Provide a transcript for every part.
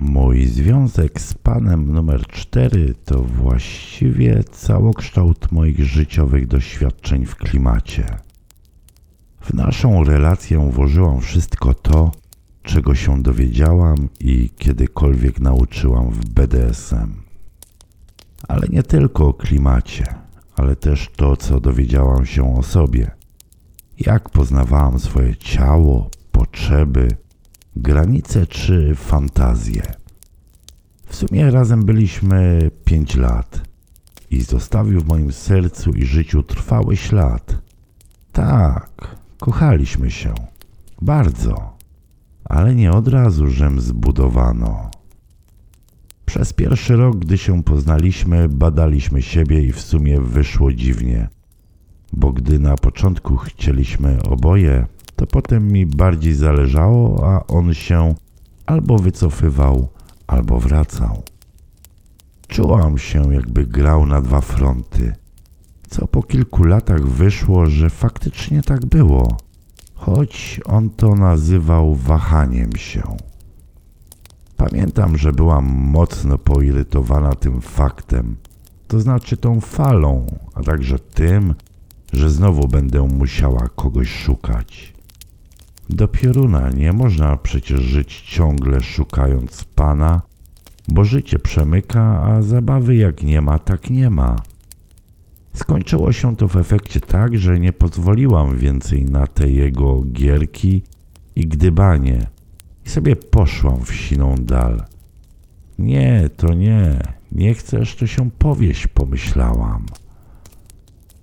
Mój związek z panem numer 4 to właściwie całokształt moich życiowych doświadczeń w klimacie. W naszą relację włożyłam wszystko to, czego się dowiedziałam i kiedykolwiek nauczyłam w BDSM. Ale nie tylko o klimacie, ale też to, co dowiedziałam się o sobie. Jak poznawałam swoje ciało, potrzeby, granice czy fantazje. W sumie razem byliśmy pięć lat i zostawił w moim sercu i życiu trwały ślad. Tak, kochaliśmy się. Bardzo. Ale nie od razu, żem zbudowano. Przez pierwszy rok, gdy się poznaliśmy, badaliśmy siebie i w sumie wyszło dziwnie. Bo gdy na początku chcieliśmy oboje, to potem mi bardziej zależało, a on się albo wycofywał, albo wracał. Czułam się, jakby grał na dwa fronty, co po kilku latach wyszło, że faktycznie tak było, choć on to nazywał wahaniem się. Pamiętam, że byłam mocno poirytowana tym faktem, to znaczy tą falą, a także tym, że znowu będę musiała kogoś szukać. Do pioruna nie można przecież żyć ciągle szukając pana, bo życie przemyka, a zabawy jak nie ma, tak nie ma. Skończyło się to w efekcie tak, że nie pozwoliłam więcej na te jego gierki i gdybanie i sobie poszłam w siną dal. Nie, to nie, nie chcesz, to się powieść, pomyślałam.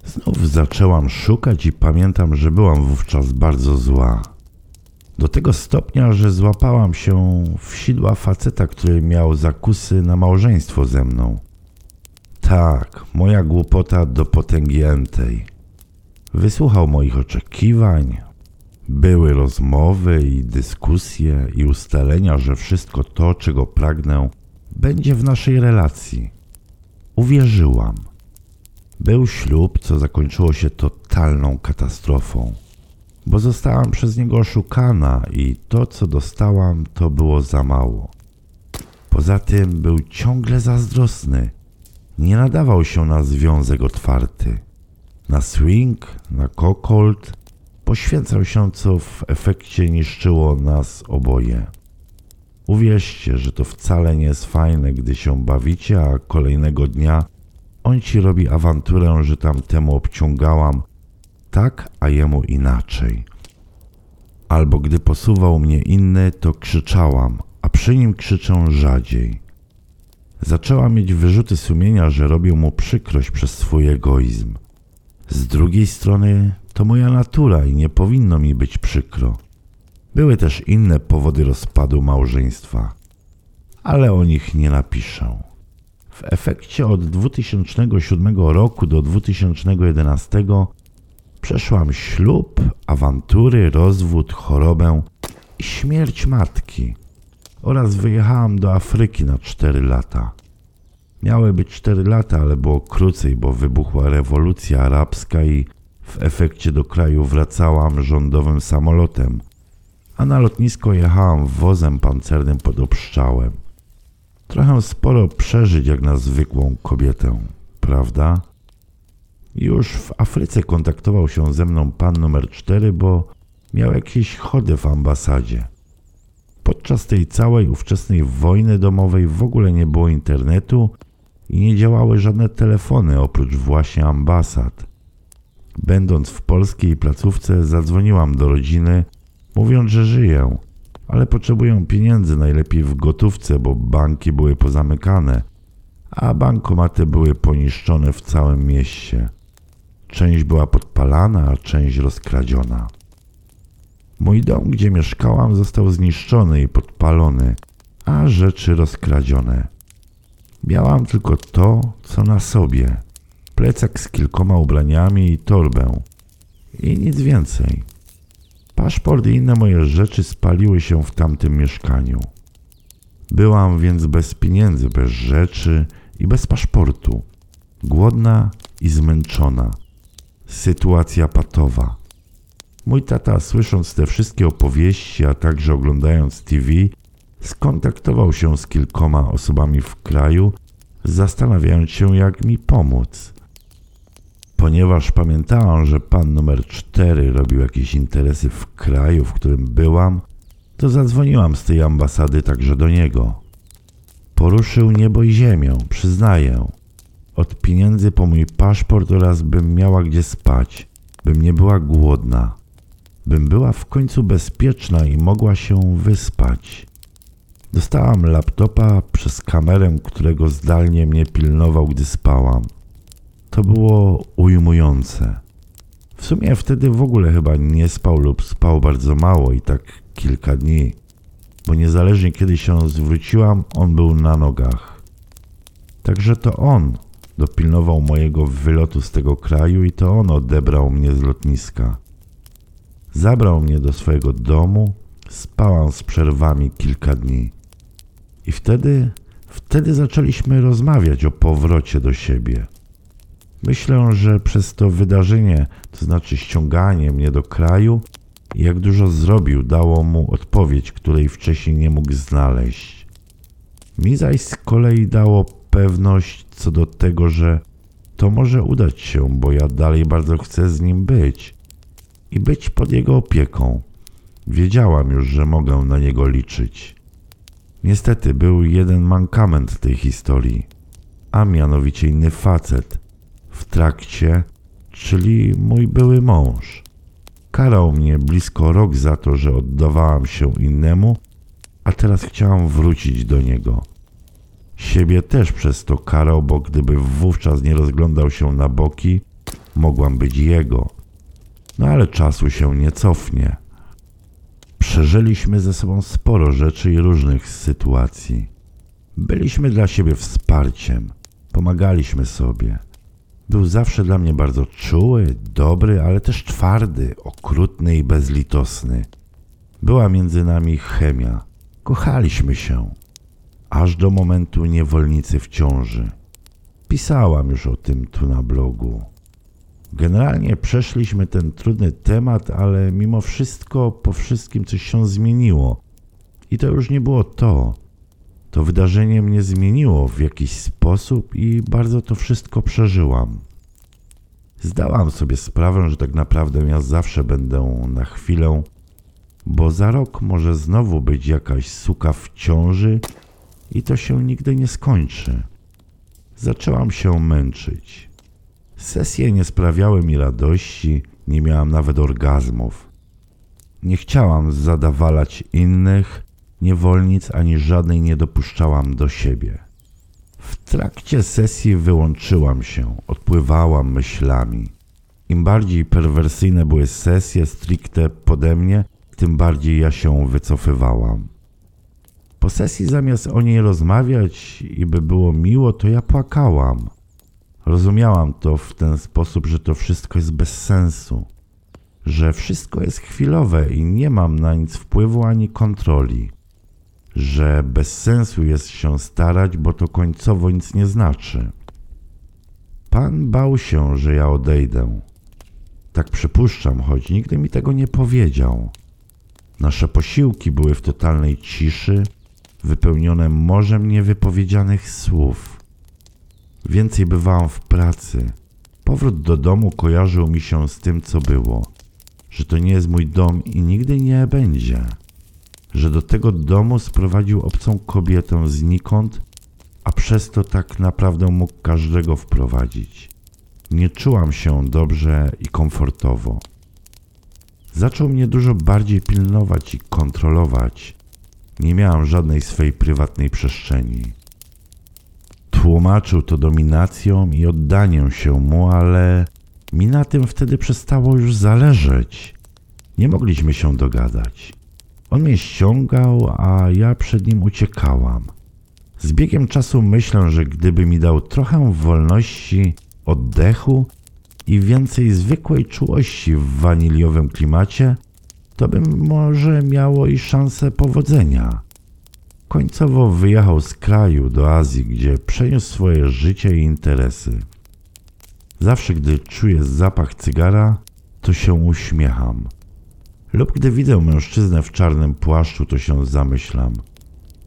Znów zaczęłam szukać i pamiętam, że byłam wówczas bardzo zła. Do tego stopnia, że złapałam się w sidła faceta, który miał zakusy na małżeństwo ze mną. Tak, moja głupota do potęgi entej. Wysłuchał moich oczekiwań, były rozmowy i dyskusje i ustalenia, że wszystko to, czego pragnę, będzie w naszej relacji. Uwierzyłam. Był ślub, co zakończyło się totalną katastrofą, bo zostałam przez niego oszukana i to, co dostałam, to było za mało. Poza tym był ciągle zazdrosny. Nie nadawał się na związek otwarty. Na swing, na kokold, poświęcał się, co w efekcie niszczyło nas oboje. Uwierzcie, że to wcale nie jest fajne, gdy się bawicie, a kolejnego dnia on ci robi awanturę, że tamtemu obciągałam tak, a jemu inaczej. Albo gdy posuwał mnie inny, to krzyczałam, a przy nim krzyczę rzadziej. Zaczęła mieć wyrzuty sumienia, że robię mu przykrość przez swój egoizm. Z drugiej strony to moja natura i nie powinno mi być przykro. Były też inne powody rozpadu małżeństwa, ale o nich nie napiszę. W efekcie od 2007 roku do 2011 przeszłam ślub, awantury, rozwód, chorobę i śmierć matki oraz wyjechałam do Afryki na 4 lata. Miały być 4 lata, ale było krócej, bo wybuchła rewolucja arabska i w efekcie do kraju wracałam rządowym samolotem, a na lotnisko jechałam wozem pancernym pod obszczałem. Trochę sporo przeżyć jak na zwykłą kobietę, prawda? Już w Afryce kontaktował się ze mną pan numer 4, bo miał jakieś chody w ambasadzie. Podczas tej całej ówczesnej wojny domowej w ogóle nie było internetu i nie działały żadne telefony oprócz właśnie ambasad. Będąc w polskiej placówce, zadzwoniłam do rodziny, mówiąc, że żyję, ale potrzebuję pieniędzy najlepiej w gotówce, bo banki były pozamykane, a bankomaty były poniszczone w całym mieście. Część była podpalana, a część rozkradziona. Mój dom, gdzie mieszkałam, został zniszczony i podpalony, a rzeczy rozkradzione. Miałam tylko to, co na sobie: plecak z kilkoma ubraniami i torbę. I nic więcej. Paszport i inne moje rzeczy spaliły się w tamtym mieszkaniu. Byłam więc bez pieniędzy, bez rzeczy i bez paszportu. Głodna i zmęczona. Sytuacja patowa. Mój tata, słysząc te wszystkie opowieści, a także oglądając TV, skontaktował się z kilkoma osobami w kraju, zastanawiając się, jak mi pomóc. Ponieważ pamiętałam, że pan numer 4 robił jakieś interesy w kraju, w którym byłam, to zadzwoniłam z tej ambasady także do niego. Poruszył niebo i ziemię, przyznaję. Od pieniędzy po mój paszport oraz bym miała gdzie spać, bym nie była głodna, bym była w końcu bezpieczna i mogła się wyspać. Dostałam laptopa przez kamerę, którego zdalnie mnie pilnował, gdy spałam. To było ujmujące. W sumie wtedy w ogóle chyba nie spał lub spał bardzo mało i tak kilka dni, bo niezależnie kiedy się zwróciłam, on był na nogach. Także to on dopilnował mojego wylotu z tego kraju i to on odebrał mnie z lotniska. Zabrał mnie do swojego domu, spałam z przerwami kilka dni. I wtedy, wtedy zaczęliśmy rozmawiać o powrocie do siebie. Myślę, że przez to wydarzenie, to znaczy ściąganie mnie do kraju, jak dużo zrobił, dało mu odpowiedź, której wcześniej nie mógł znaleźć. Mi zaś z kolei dało pewność co do tego, że to może udać się, bo ja dalej bardzo chcę z nim być i być pod jego opieką. Wiedziałam już, że mogę na niego liczyć. Niestety był jeden mankament tej historii, a mianowicie inny facet w trakcie, czyli mój były mąż. Karał mnie blisko rok za to, że oddawałam się innemu, a teraz chciałam wrócić do niego. Siebie też przez to karał, bo gdyby wówczas nie rozglądał się na boki, mogłam być jego. No ale czasu się nie cofnie. Przeżyliśmy ze sobą sporo rzeczy i różnych sytuacji. Byliśmy dla siebie wsparciem, pomagaliśmy sobie. Był zawsze dla mnie bardzo czuły, dobry, ale też twardy, okrutny i bezlitosny. Była między nami chemia. Kochaliśmy się aż do momentu niewolnicy w ciąży. Pisałam już o tym tu na blogu. Generalnie przeszliśmy ten trudny temat, ale mimo wszystko po wszystkim coś się zmieniło. I to już nie było to. To wydarzenie mnie zmieniło w jakiś sposób i bardzo to wszystko przeżyłam. Zdałam sobie sprawę, że tak naprawdę ja zawsze będę na chwilę, bo za rok może znowu być jakaś suka w ciąży i to się nigdy nie skończy. Zaczęłam się męczyć. Sesje nie sprawiały mi radości, nie miałam nawet orgazmów. Nie chciałam zadawalać innych, niewolnic ani żadnej nie dopuszczałam do siebie. W trakcie sesji wyłączyłam się, odpływałam myślami. Im bardziej perwersyjne były sesje stricte pode mnie, tym bardziej ja się wycofywałam. Po sesji zamiast o niej rozmawiać i by było miło, to ja płakałam. Rozumiałam to w ten sposób, że to wszystko jest bez sensu, że wszystko jest chwilowe i nie mam na nic wpływu ani kontroli, że bez sensu jest się starać, bo to końcowo nic nie znaczy. Pan bał się, że ja odejdę. Tak przypuszczam, choć nigdy mi tego nie powiedział. Nasze posiłki były w totalnej ciszy, wypełnione morzem niewypowiedzianych słów. Więcej bywałam w pracy. Powrót do domu kojarzył mi się z tym, co było, że to nie jest mój dom i nigdy nie będzie, że do tego domu sprowadził obcą kobietę znikąd, a przez to tak naprawdę mógł każdego wprowadzić. Nie czułam się dobrze i komfortowo. Zaczął mnie dużo bardziej pilnować i kontrolować, nie miałam żadnej swej prywatnej przestrzeni. Tłumaczył to dominacją i oddaniem się mu, ale mi na tym wtedy przestało już zależeć. Nie mogliśmy się dogadać. On mnie ściągał, a ja przed nim uciekałam. Z biegiem czasu myślę, że gdyby mi dał trochę wolności, oddechu i więcej zwykłej czułości w waniliowym klimacie, to bym może miało i szansę powodzenia. Końcowo wyjechał z kraju do Azji, gdzie przeniósł swoje życie i interesy. Zawsze, gdy czuję zapach cygara, to się uśmiecham. Lub gdy widzę mężczyznę w czarnym płaszczu, to się zamyślam.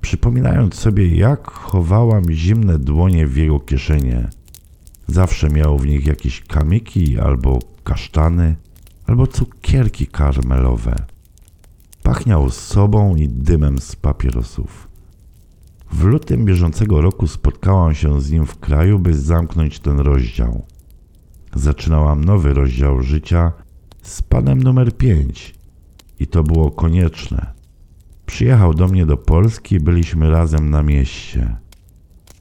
przypominając sobie, jak chowałam zimne dłonie w jego kieszenie. Zawsze miał w nich jakieś kamyki albo kasztany, albo cukierki karmelowe. Pachniał sobą i dymem z papierosów. W lutym bieżącego roku spotkałam się z nim w kraju, by zamknąć ten rozdział. Zaczynałam nowy rozdział życia z panem numer 5 i to było konieczne. Przyjechał do mnie do Polski byliśmy razem na mieście.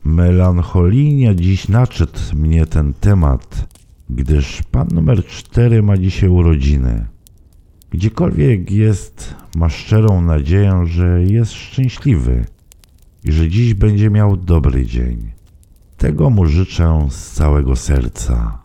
Melancholijnie dziś naczedł mnie ten temat, gdyż pan numer 4 ma dzisiaj urodziny. Gdziekolwiek jest, ma szczerą nadzieję, że jest szczęśliwy i że dziś będzie miał dobry dzień. Tego mu życzę z całego serca.